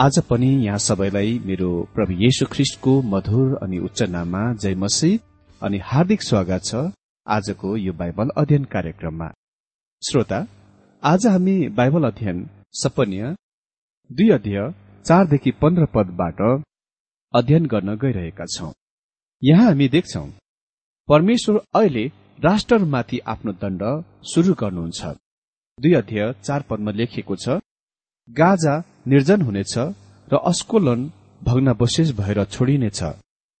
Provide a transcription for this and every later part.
आज पनि यहाँ सबैलाई मेरो प्रभु येशु ख्रिष्टको मधुर अनि उच्च नाममा जय मसी अनि हार्दिक स्वागत छ आजको यो बाइबल अध्ययन कार्यक्रममा। श्रोता आज हामी बाइबल अध्ययन सपनीय दुई अध्यय चारदेखि पन्ध्र पदबाट अध्ययन गर्न गइरहेका छौं। यहाँ हामी देख्छौ परमेश्वर अहिले राष्ट्रमाथि आफ्नो दण्ड शुरू गर्नुहुन्छ। दुई अध्यय चार पदमा लेखिएको छ गाजा निर्जन हुनेछ र अस्कोलन भग्नावशेष भएर छोडिनेछ।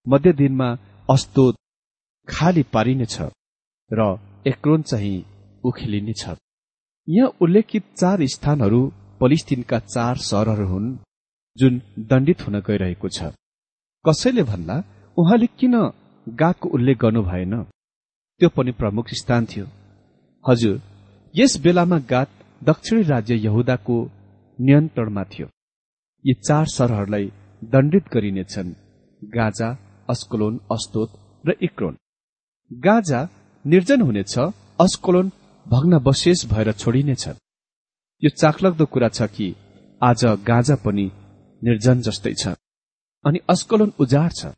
मध्य दिनमा अस्तोद खाली पारिनेछ र एक्रोन चाहिँ उखेलिनेछ। यहाँ उल्लेखित चार स्थानहरू पलिस्तिनका चार सहरहरू हुन् जुन दण्डित हुन गइरहेको छ। कसैले भन्दा उहाँले किन गाको उल्लेख गर्नु भएन? त्यो पनि प्रमुख स्थान थियो। हजुर यस बेलामा गात दक्षिणी राज्य यहुदाको नियन्त्रणमा थियो। यी चार सरहरूलाई दण्डित गरिनेछन् गाजा अस्कोलोन अस्तोत र इक्रोन। गाजा निर्जन हुनेछ अस्कोलोन भग्नावशेष भएर छोडिनेछ यो चाखलग्दो कुरा छ कि आज गाजा पनि निर्जन जस्तै छ। अनि अस्कोलोन उजाड छ।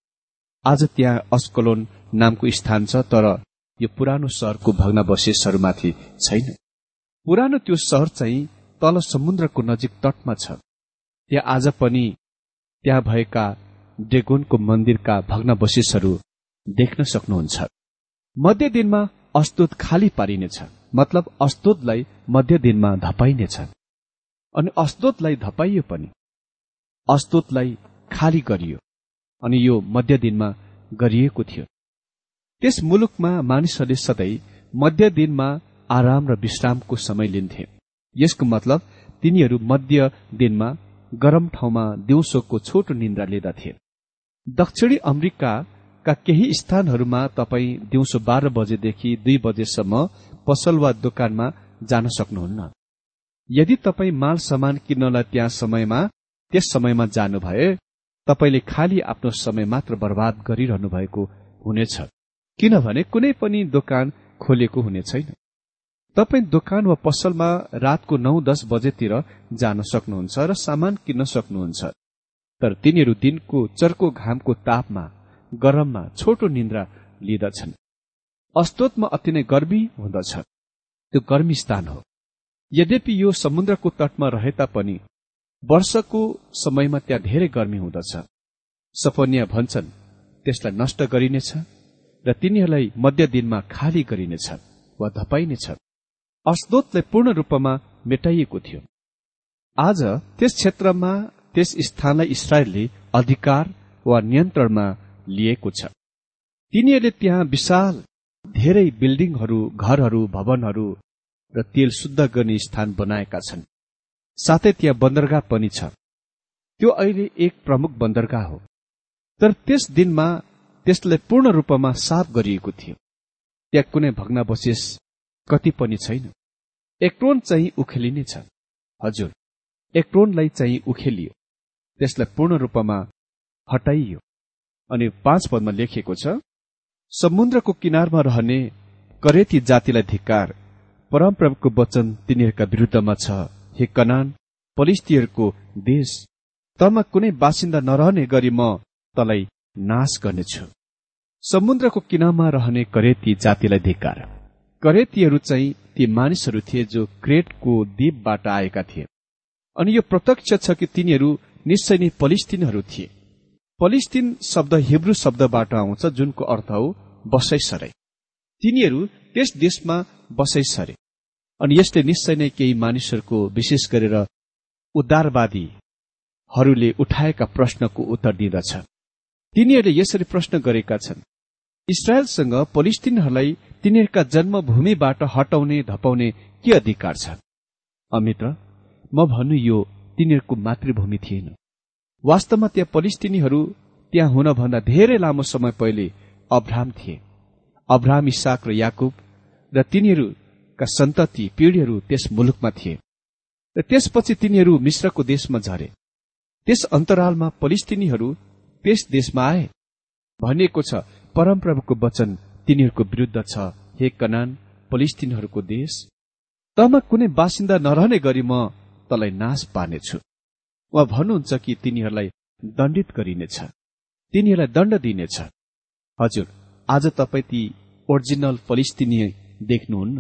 आज त्यहाँ अस्कोलोन नामको स्थान छ तर यो पुरानो सहरको भग्नावशेषहरूमाथि छैन। पुरानो त्यो सहर चाहिँ तल समुद्रको नजिक तटमा छ। त्यहाँ आज पनि त्यहाँ भएका डेगोनको मन्दिरका भग्नावशेषहरू देख्न सक्नुहुन्छ। मध्य दिनमा अस्तोत खाली पारिनेछ मतलब अस्तोतलाई मध्य दिनमा धपाइनेछ। अनि अस्तोतलाई धपाइयो पनि। अस्तोतलाई खाली गरियो। अनि यो मध्य दिनमा गरिएको थियो। त्यस मुलुकमा मानिसहरूले सधैँ मध्य दिनमा आराम र विश्रामको समय लिन्थे। यसको मतलब तिनीहरू मध्य दिनमा गरम ठाउँमा दिउँसोको छोटो निन्द्रा लिँदथे। दक्षिणी अमेरिकाका केही स्थानहरूमा तपाईँ दिउँसो बाह्र बजेदेखि दुई बजेसम्म पसल वा दोकानमा जान सक्नुहुन्न। यदि तपाईँ माल सामान किन्नलाई त्यहाँ समयमा त्यस समयमा जानु भए तपाईँले खालि आफ्नो समय मात्र बर्बाद गरिरहनु भएको हुनेछ। किनभने कुनै पनि दोकान खोलेको हुने छैन। तपाईँ दोकान वा पसलमा रातको नौ दस बजेतिर जान सक्नुहुन्छ र सामान किन्न सक्नुहुन्छ। तर तिनीहरू दिनको चर्को घामको तापमा गरममा छोटो निन्द्रा लिँदछन्। अस्तोतमा अति नै गर्मी हुँदछ। त्यो गर्मी स्थान हो। यद्यपि यो समुद्रको तटमा रहे तापनि वर्षको समयमा त्यहाँ धेरै गर्मी हुँदछ। सपनिया भन्छन् त्यसलाई नष्ट गरिनेछ र तिनीहरूलाई मध्य दिनमा खाली गरिनेछ वा धपाइनेछ। अस्दोतलाई पूर्ण रूपमा मेटाइएको थियो। आज त्यस क्षेत्रमा त्यस स्थानलाई इसरायलले अधिकार वा नियन्त्रणमा लिएको छ। तिनीहरूले त्यहाँ विशाल धेरै बिल्डिङहरू घरहरू भवनहरू र तेल शुद्ध गर्ने स्थान बनाएका छन्। साथै त्यहाँ बन्दरगाह पनि छ। त्यो अहिले एक प्रमुख बन्दरगाह हो। तर त्यस दिनमा त्यसलाई पूर्ण रूपमा साफ गरिएको थियो। त्यहाँ कुनै भग्नावशेष कति पनि छैन। एक्रोन चाहिँ उखेलिनेछ हजुर एक्रोनलाई चाहिँ उखेलियो। त्यसलाई पूर्ण रूपमा हटाइयो। अनि पाँच पदमा लेखिएको छ समुद्रको किनारमा रहने करेती जातिलाई धिक्कार परमप्रभुको वचन तिनीहरूका विरुद्धमा छ। हे कनान पलिस्तीहरूको देश तमा कुनै बासिन्दा नरहने गरी म तलाई नाश गर्नेछु। समुद्रको किनारमा रहने करेती जातिलाई धिकार करेतीहरू चाहिँ ती मानिसहरू थिए जो क्रेटको द्वीपबाट आएका थिए। अनि यो प्रत्यक्ष छ कि तिनीहरू निश्चय नै पलिस्तिनहरू थिए। पलिस्तिन शब्द हिब्रू शब्दबाट आउँछ जुनको अर्थ हो बसै सरे तिनीहरू त्यस देशमा बसै सरे अनि यसले निश्चय नै केही मानिसहरूको विशेष गरेर उद्धारवादीहरूले उठाएका प्रश्नको उत्तर दिँदछ। तिनीहरूले यसरी प्रश्न गरेका छन् इसरायलसँग पलिस्तिनहरूलाई तिनीहरूका जन्मभूमिबाट हटाउने धपाउने के अधिकार छ? अमित्र म भन्नु यो तिनीहरूको मातृभूमि थिएन। वास्तवमा त्यहाँ पलिस्तिनीहरू त्यहाँ हुनभन्दा धेरै लामो समय पहिले अब्राम थिए। अब्राम इसाक र याकुब र तिनीहरूका सन्तति पिँढीहरू त्यस मुलुकमा थिए। र त्यसपछि तिनीहरू मिश्रको देशमा झरे। त्यस अन्तरालमा पलिस्तिनीहरू त्यस देशमा आए। भनिएको छ परमप्रभुको वचन तिनीहरूको विरूद्ध छ। हे कनान पलिस्तिनहरूको देश तमा कुनै बासिन्दा नरहने गरी म तलाई नाश पार्नेछु। उहाँ भन्नुहुन्छ कि तिनीहरूलाई दण्डित गरिनेछ। तिनीहरूलाई दण्ड दिनेछ। हजुर आज तपाईँ ती ओरिजिनल फलिस्तिनी देख्नुहुन्न।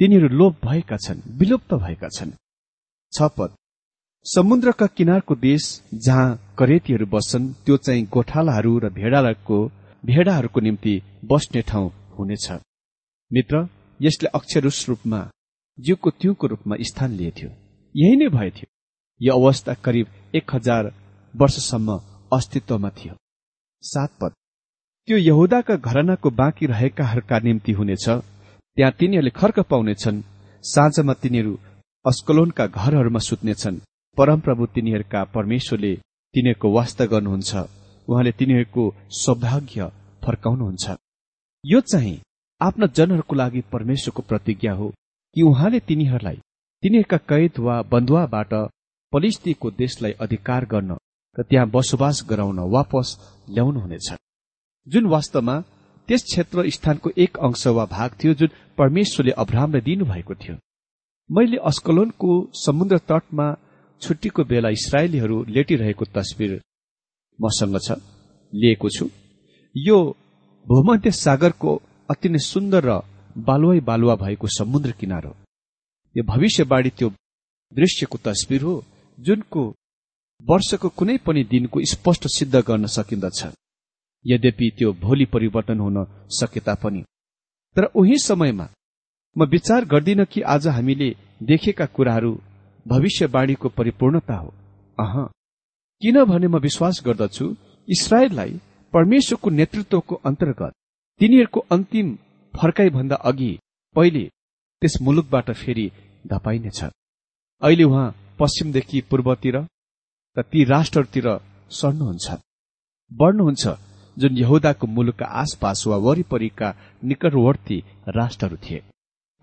तिनीहरू लोप भएका छन् विलुप्त भएका छन्। छपद समुद्रका किनारको देश जहाँ करेतीहरू बस्छन् त्यो चाहिँ गोठालाहरू र भेडाहरूको भेडाहरूको निम्ति बस्ने ठाउँ हुनेछ। मित्र यसले अक्षरुष रूपमा जिउको त्योको रूपमा स्थान लिएथ्यो। यही नै भएथ्यो। यो अवस्था करिब एक हजार वर्षसम्म अस्तित्वमा थियो। सात पद। त्यो यहुदाका घरनाको बाँकी रहेकाहरूका निम्ति हुनेछ। त्यहाँ तिनीहरूले खर्क पाउनेछन्। साँझमा तिनीहरू अस्कलोनका घरहरूमा सुत्नेछन्। परमप्रभु तिनीहरूका परमेश्वरले तिनीहरूको वास्ता गर्नुहुन्छ। उहाँले तिनीहरूको सौभाग्य फर्काउनुहुन्छ। यो चाहिँ आफ्ना जनहरूको लागि परमेश्वरको प्रतिज्ञा हो कि उहाँले तिनीहरूलाई तिनीहरूका कैद वा बन्धुवाबाट पलिस्तीको देशलाई अधिकार गर्न र त्यहाँ बसोबास गराउन वापस ल्याउनुहुनेछ। जुन वास्तवमा त्यस क्षेत्र स्थानको एक अंश वा भाग थियो जुन परमेश्वरले अब्राहमलाई दिनुभएको थियो। मैले अस्कलोनको समुद्र तटमा छुट्टीको बेला इसरायलीहरू लेटिरहेको तस्विर मसँग छ लिएको छु। यो भूमध्य सागरको अति नै सुन्दर र बालुवै बालुवा भएको समुद्र किनार। हो यो भविष्यवाणी त्यो दृश्यको तस्विर हो जुनको वर्षको कुनै पनि दिनको स्पष्ट सिद्ध गर्न सकिन्दछ। यद्यपि त्यो भोलि परिवर्तन हुन सके तापनि। तर उही समयमा म विचार गर्दिन कि आज हामीले देखेका कुराहरू भविष्यवाणीको परिपूर्णता हो। अह। किनभने म विश्वास गर्दछु इसरायललाई परमेश्वरको नेतृत्वको अन्तर्गत तिनीहरूको अन्तिम फर्काइभन्दा अघि पहिले त्यस मुलुकबाट फेरि धपाइनेछ। अहिले उहाँ पश्चिमदेखि पूर्वतिर र ती राष्ट्रतिर सर्नुहुन्छ। बढ्नुहुन्छ जुन यहुदाको मुलुकका आसपास वा वरिपरिका निकटवर्ती राष्ट्रहरू थिए।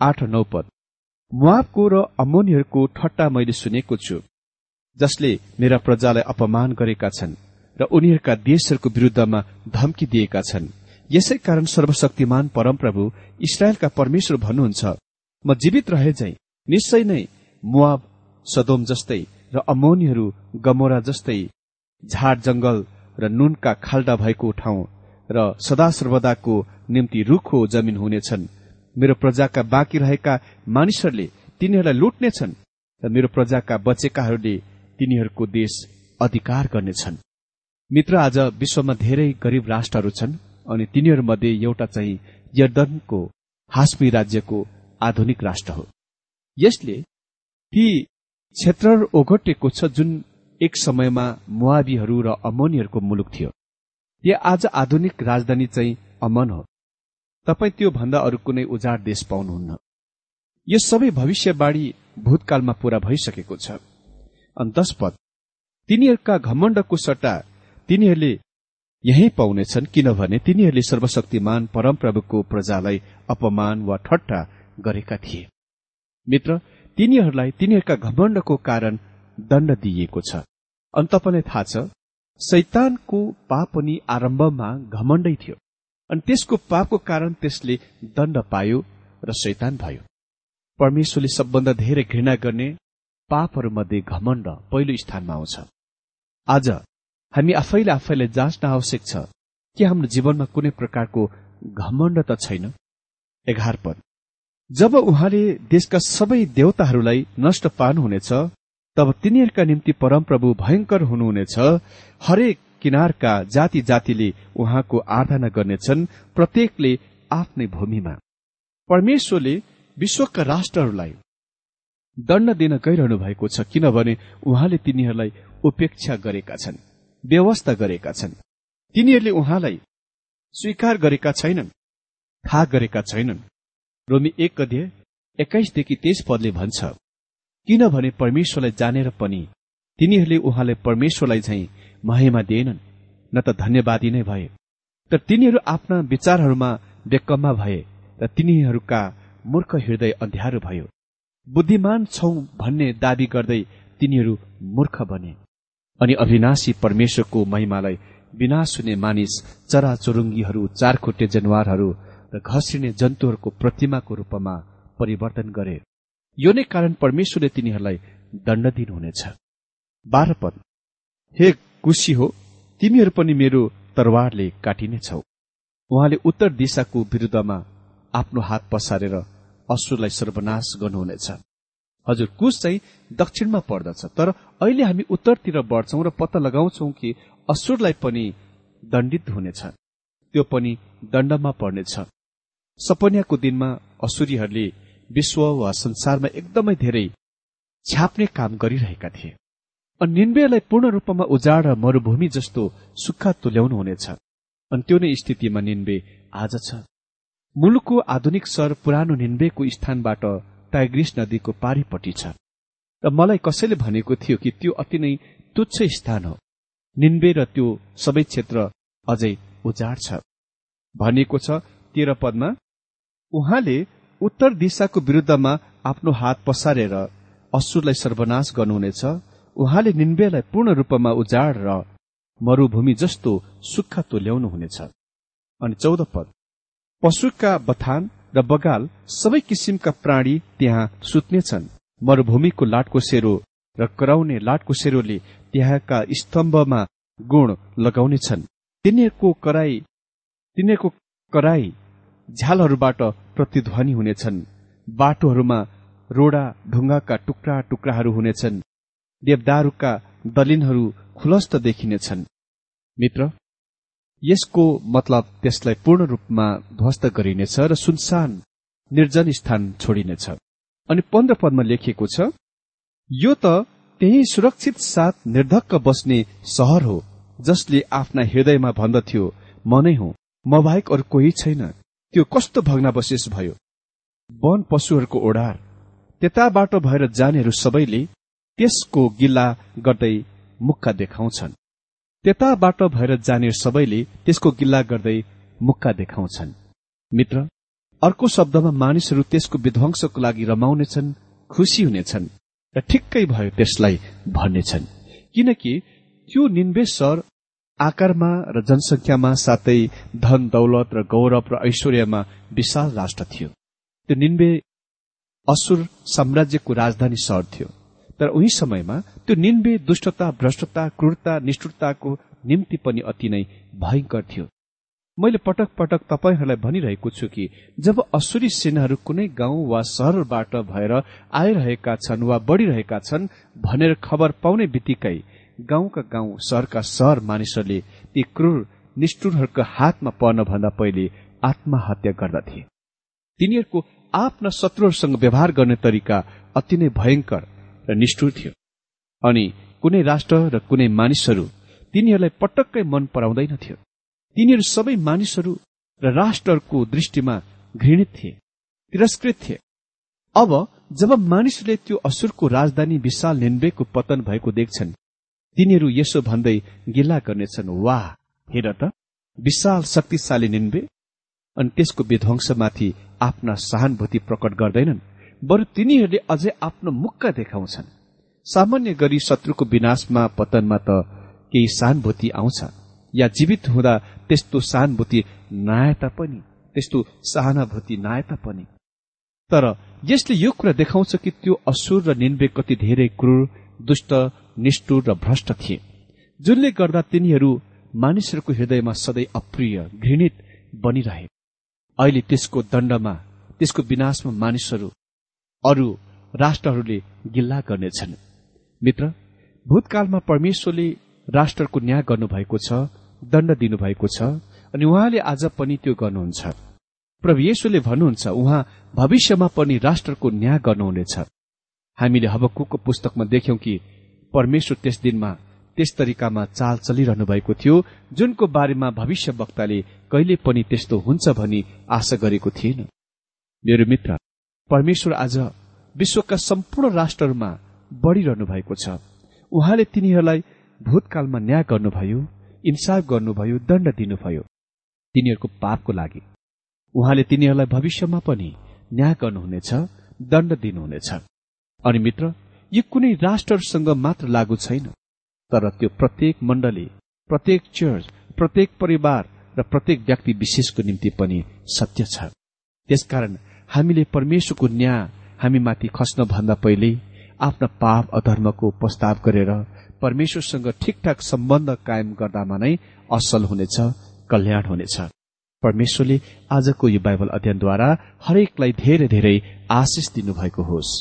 आठ नौ पद। र अमोनीहरूको ठट्टा मैले सुनेको छु। जसले मेरा प्रजालाई अपमान गरेका छन् र उनीहरूका देशहरूको विरूद्धमा धम्की दिएका छन्। यसै कारण सर्वशक्तिमान परमप्रभु इसरायलका परमेश्वर भन्नुहुन्छ म जीवित रहे झै निश्चय नै मुआब सदोम जस्तै र अमोनीहरू गमोरा जस्तै झाड जंगल र नुनका खाल्डा भएको ठाउँ र सदा सर्वदाको निम्ति रुखो जमिन हुनेछन्। मेरो प्रजाका बाँकी रहेका मानिसहरूले तिनीहरूलाई लुट्नेछन् र मेरो प्रजाका बचेकाहरूले तिनीहरूको देश अधिकार गर्नेछन्। मित्र आज विश्वमा धेरै गरीब राष्ट्रहरू छन् अनि तिनीहरूमध्ये एउटा चाहिँ यर्दनको हास्मी राज्यको आधुनिक राष्ट्र हो। यसले ती क्षेत्रहरू ओगटेको छ जुन एक समयमा मुआबीहरू र अमोनीहरूको मुलुक थियो। यो आज आधुनिक राजधानी चाहिँ अमन हो। तपाईँ त्यो भन्दा अरू कुनै उजाड देश पाउनुहुन्न। यो सबै भविष्यवाणी भूतकालमा पूरा भइसकेको छ। अन्तस्पद। तिनीहरूका घमण्डको सट्टा तिनीहरूले यही पाउनेछन् किनभने तिनीहरूले सर्वशक्तिमान परमप्रभुको प्रजालाई अपमान वा ठट्टा गरेका थिए। मित्र तिनीहरूलाई तिनीहरूका घमण्डको कारण दण्ड दिइएको छ। अनि तपाईँलाई थाहा छ शैतानको पाप पनि आरम्भमा घमण्डै थियो अनि त्यसको पापको कारण त्यसले दण्ड पायो र शैतान भयो। परमेश्वरले सबभन्दा धेरै घृणा गर्ने पापहरूमध्ये घमण्ड। पहिलो स्थानमा आउँछ। आज हामी आफैले आफैलाई जाँच्न आवश्यक छ कि हाम्रो जीवनमा कुनै प्रकारको घमण्ड त छैन। एघार पद। जब उहाँले देशका सबै देवताहरूलाई नष्ट पार्नुहुनेछ तब तिनीहरूका निम्ति परमप्रभु भयंकर हुनुहुनेछ। हरेक किनारका जाति जातिले उहाँको आराधना गर्नेछन् प्रत्येकले आफ्नै भूमिमा। परमेश्वरले विश्वका राष्ट्रहरूलाई दण्ड दिन गइरहनु भएको छ किनभने उहाँले तिनीहरूलाई उपेक्षा गरेका छन् व्यवस्था गरेका छन्। तिनीहरूले उहाँलाई स्वीकार गरेका छैनन् थाहा गरेका छैनन्। रोमी एक अध्यय एक्काइसदेखि तेइस पदले भन्छ किनभने परमेश्वरलाई जानेर पनि तिनीहरूले उहाँलाई परमेश्वरलाई झैं महिमा दिएनन् न त धन्यवादी नै भए। तर तिनीहरू आफ्ना विचारहरूमा बेकम्मा भए र तिनीहरूका मूर्ख हृदय अध्यारो भयो। बुद्धिमान छौ भन्ने दावी गर्दै तिनीहरू मूर्ख बने। अनि अविनाशी परमेश्वरको महिमालाई विनाश हुने मानिस चरा चोरुङ्गीहरू चारखुट्टे जनावरहरू र घसिने जन्तुहरूको प्रतिमाको रूपमा परिवर्तन गरे। यो नै कारण परमेश्वरले तिनीहरूलाई दण्ड दिनुहुनेछ। बाह्र पद। हे कुशी हो तिमीहरू पनि मेरो तरवारले काटिनेछौ। उहाँले उत्तर दिशाको विरूद्धमा आफ्नो हात पसारेर असुरलाई सर्वनाश गर्नुहुनेछ। हजुर कुश चाहिँ दक्षिणमा पर्दछ तर अहिले हामी उत्तरतिर बढ्छौं र पत्ता लगाउँछौ कि असुरलाई पनि दण्डित हुनेछ। त्यो पनि दण्डमा पर्नेछ। सपन्याको दिनमा असुरीहरूले विश्व वा संसारमा एकदमै धेरै छ्याप्ने काम गरिरहेका थिए। अनि निन्वेलाई पूर्ण रूपमा उजाड र मरूभूमि जस्तो सुक्खा तुल्याउनु हुनेछ। अनि त्यो नै स्थितिमा निन्वे आज छ। मुलुकको आधुनिक सहर पुरानो निन्वेको स्थानबाट टाइग्रिस नदीको पारिपट्टि छ। र मलाई कसैले भनेको थियो कि त्यो अति नै तुच्छ स्थान हो। निन्वे र त्यो सबै क्षेत्र अझै उजाड छ। भनिएको छ तेह्र पदमा उहाँले उत्तर दिशाको विरूद्धमा आफ्नो हात पसारेर असुरलाई सर्वनाश गर्नुहुनेछ। उहाँले निन्वेलाई पूर्ण रूपमा उजाड र मरूभूमि जस्तो सुक्खा तुल्याउनुहुनेछ अनि चौध पद पशुका बथान र बगाल सबै किसिमका प्राणी त्यहाँ सुत्नेछन्। मरूभूमिको लाटको सेरो र कराउने लाटको सेरोले त्यहाँका स्तम्भमा गुण लगाउनेछन्। तिनीहरूको कराई तिनीहरूको कराई झ्यालहरूबाट प्रतिध्वनि हुनेछन्। बाटोहरूमा रोडा ढुङ्गाका टुक्रा टुक्राहरू हुनेछन्। देवदारूका दलिनहरू खुलस्त देखिनेछन्। मित्र यसको मतलब त्यसलाई पूर्ण रूपमा ध्वस्त गरिनेछ र सुनसान निर्जन स्थान छोडिनेछ। अनि पन्ध्र पदमा लेखिएको छ यो त त्यही सुरक्षित साथ निर्धक्क बस्ने सहर हो जसले आफ्ना हृदयमा भन्दथ्यो म नै हुँ म बाहेक अरू कोही छैन त्यो कस्तो भग्नावशेष भयो। वन पशुहरूको ओडार त्यताबाट भएर जानेहरू सबैले त्यसको गिल्ला गर्दै मुक्का देखाउँछन्। त्यताबाट भएर जाने सबैले त्यसको गिल्ला गर्दै मुक्का देखाउँछन्। मित्र अर्को शब्दमा मानिसहरू त्यसको विध्वंसको लागि रमाउनेछन् खुसी हुनेछन् र ठिक्कै भयो त्यसलाई भन्नेछन्। किनकि त्यो निन्वेश्वर आकारमा र जनसंख्यामा साथै धन दौलत र गौरव र ऐश्वर्यमा विशाल राष्ट्र थियो। त्यो निन्वे असुर साम्राज्यको राजधानी सहर थियो। तर उही समयमा त्यो निन्वे दुष्टता भ्रष्टता क्रूरता निष्ठुरताको निम्ति पनि अति नै भयंकर थियो। मैले पटक पटक तपाईँहरूलाई भनिरहेको छु कि जब असुरी सेनाहरू कुनै गाउँ वा सहरबाट भएर आइरहेका छन् वा बढ़िरहेका छन् भनेर खबर पाउने बित्तिकै गाउँका गाउँ सहरका सहर मानिसहरूले ती क्रूर निष्ठुरहरूको हातमा पर्नभन्दा पहिले आत्महत्या गर्दथे। तिनीहरूको आफ्ना शत्रुहरूसँग व्यवहार गर्ने तरिका अति नै भयंकर र निष्ठुर थियो। अनि कुनै राष्ट्र र कुनै मानिसहरू तिनीहरूलाई पटक्कै मन पराउँदैनथ्यो तिनीहरू सबै मानिसहरू र राष्ट्रहरूको दृष्टिमा घृणित थिए तिरस्कृत थिए। अब जब मानिसहरूले त्यो असुरको राजधानी विशाल निन्वेको पतन भएको देख्छन् तिनीहरू यसो भन्दै गिल्ला गर्नेछन् वाह हेर त विशाल शक्तिशाली निन्वे। अनि त्यसको विध्वंसमाथि आफ्ना सहानुभूति प्रकट गर्दैनन् बरु तिनीहरूले अझै आफ्नो मुक्का देखाउँछन्। सामान्य गरी शत्रुको विनाशमा पतनमा त केही सहानुभूति आउँछ या जीवित हुँदा त्यस्तो सहानुभूति नआए पनि त्यस्तो सहानुभूति नआए पनि। तर यसले यो कुरा देखाउँछ कि त्यो असुर र निन्वे कति धेरै क्रूर दुष्ट निष्ठुर र भ्रष्ट थिए जुनले गर्दा तिनीहरू मानिसहरूको हृदयमा सधैँ अप्रिय घृणित बनिरहे। अहिले त्यसको दण्डमा त्यसको विनाशमा मानिसहरू अरू राष्ट्रहरूले गिल्ला गर्नेछन्। मित्र भूतकालमा परमेश्वरले राष्ट्रको न्याय गर्नुभएको छ दण्ड दिनुभएको छ अनि उहाँले आज पनि त्यो गर्नुहुन्छ। प्रभु येशुले भन्नुहुन्छ उहाँ भविष्यमा पनि राष्ट्रको न्याय गर्नुहुनेछ। हामीले हबकुको पुस्तकमा देख्यौं कि परमेश्वर त्यस दिनमा त्यस तरिकामा चाल चलिरहनु भएको थियो जुनको बारेमा भविष्य वक्ताले कहिले पनि त्यस्तो हुन्छ भनी आशा गरेको थिएन। मेरो मित्र परमेश्वर आज विश्वका सम्पूर्ण राष्ट्रहरूमा बढ़िरहनु भएको छ। उहाँले तिनीहरूलाई भूतकालमा न्याय गर्नुभयो इन्साफ गर्नुभयो दण्ड दिनुभयो। तिनीहरूको पापको लागि। उहाँले तिनीहरूलाई भविष्यमा पनि न्याय गर्नुहुनेछ दण्ड दिनुहुनेछ। अनि मित्र यो कुनै राष्ट्रहरूसँग मात्र लागू छैन। तर त्यो प्रत्येक मण्डली प्रत्येक चर्च प्रत्येक परिवार र प्रत्येक व्यक्ति विशेषको निम्ति पनि सत्य छ। त्यसकारण हामीले परमेश्वरको न्याय हामीमाथि खस्न भन्दा पहिले आफ्ना पाप अधर्मको प्रस्ताव गरेर परमेश्वरसँग ठिकठाक सम्बन्ध कायम गर्दामा नै असल हुनेछ कल्याण हुनेछ। परमेश्वरले आजको यो बाइबल अध्ययनद्वारा हरेकलाई धेरै धेरै आशिष दिनुभएको होस्।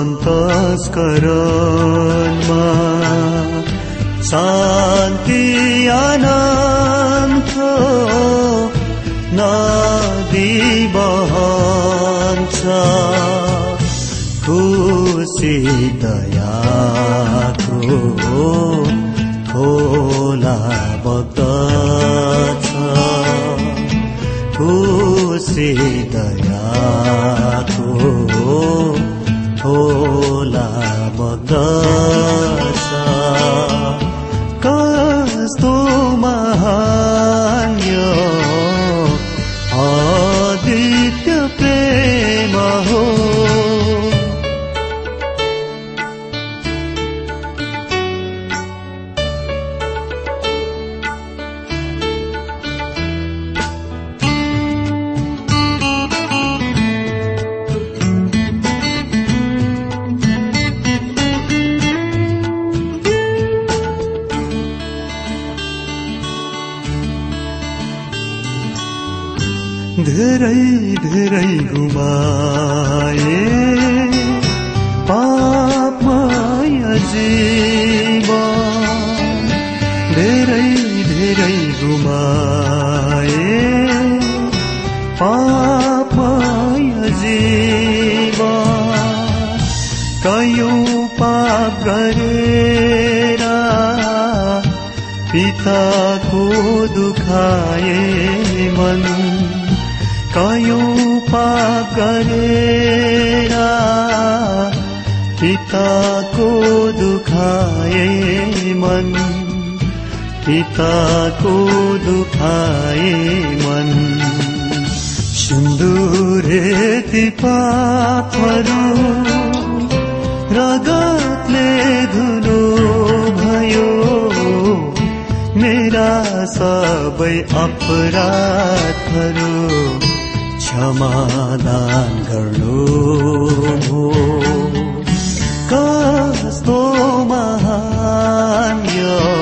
अन्तस्करणमा शान्ति अनन्त नदी बहन्छ। खुसी दयाको खोला बग्दछ। खुसी दा धेरै धेरै घुमाए पिताको दुखाए मन। सिन्दुरे ती पापहरू रगतले धुलो भयो। मेरा सबै अपराधहरू क्षमादान गर्नु कस्तो महान यो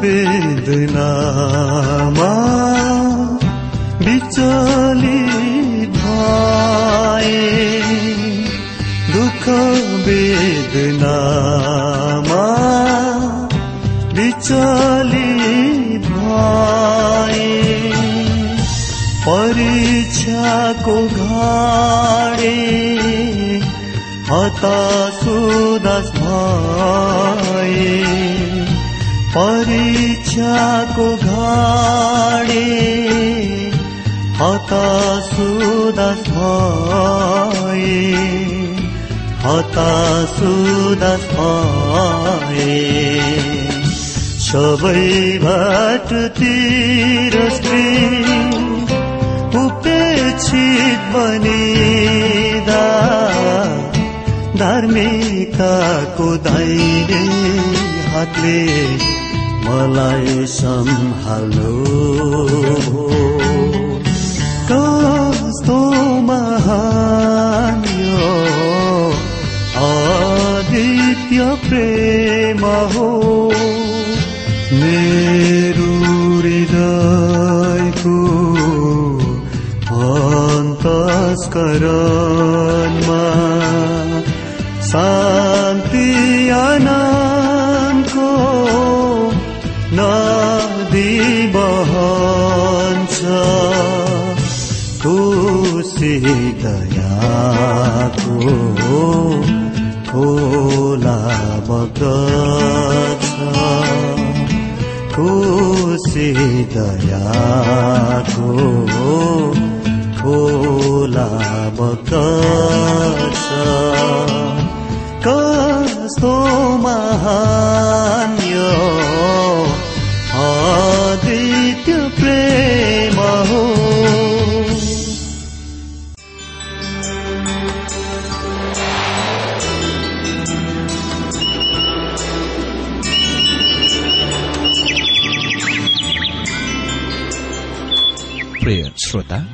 वेदनामा विचलित भए। दुःख वेदनामा विचलित भए। परीक्षाको घाडे हतासुदास भए। परीक्षाको घाडे हतासुदास भए हतासुदास भए। सबैबाट तिरस्कृ उपेक्षित बनिदा धार्मिकताको दाहिने हातले मलाई सम्हाल्नु। कस्तो महान आदित्य प्रेम हो। मेरो हृदयको अन्तस्करणमा शान्ति दयाको खोला बग्दछ खुसी दयाको खोला बग्दछ कस्तो महान यो आदित्य प्रेम श्रोता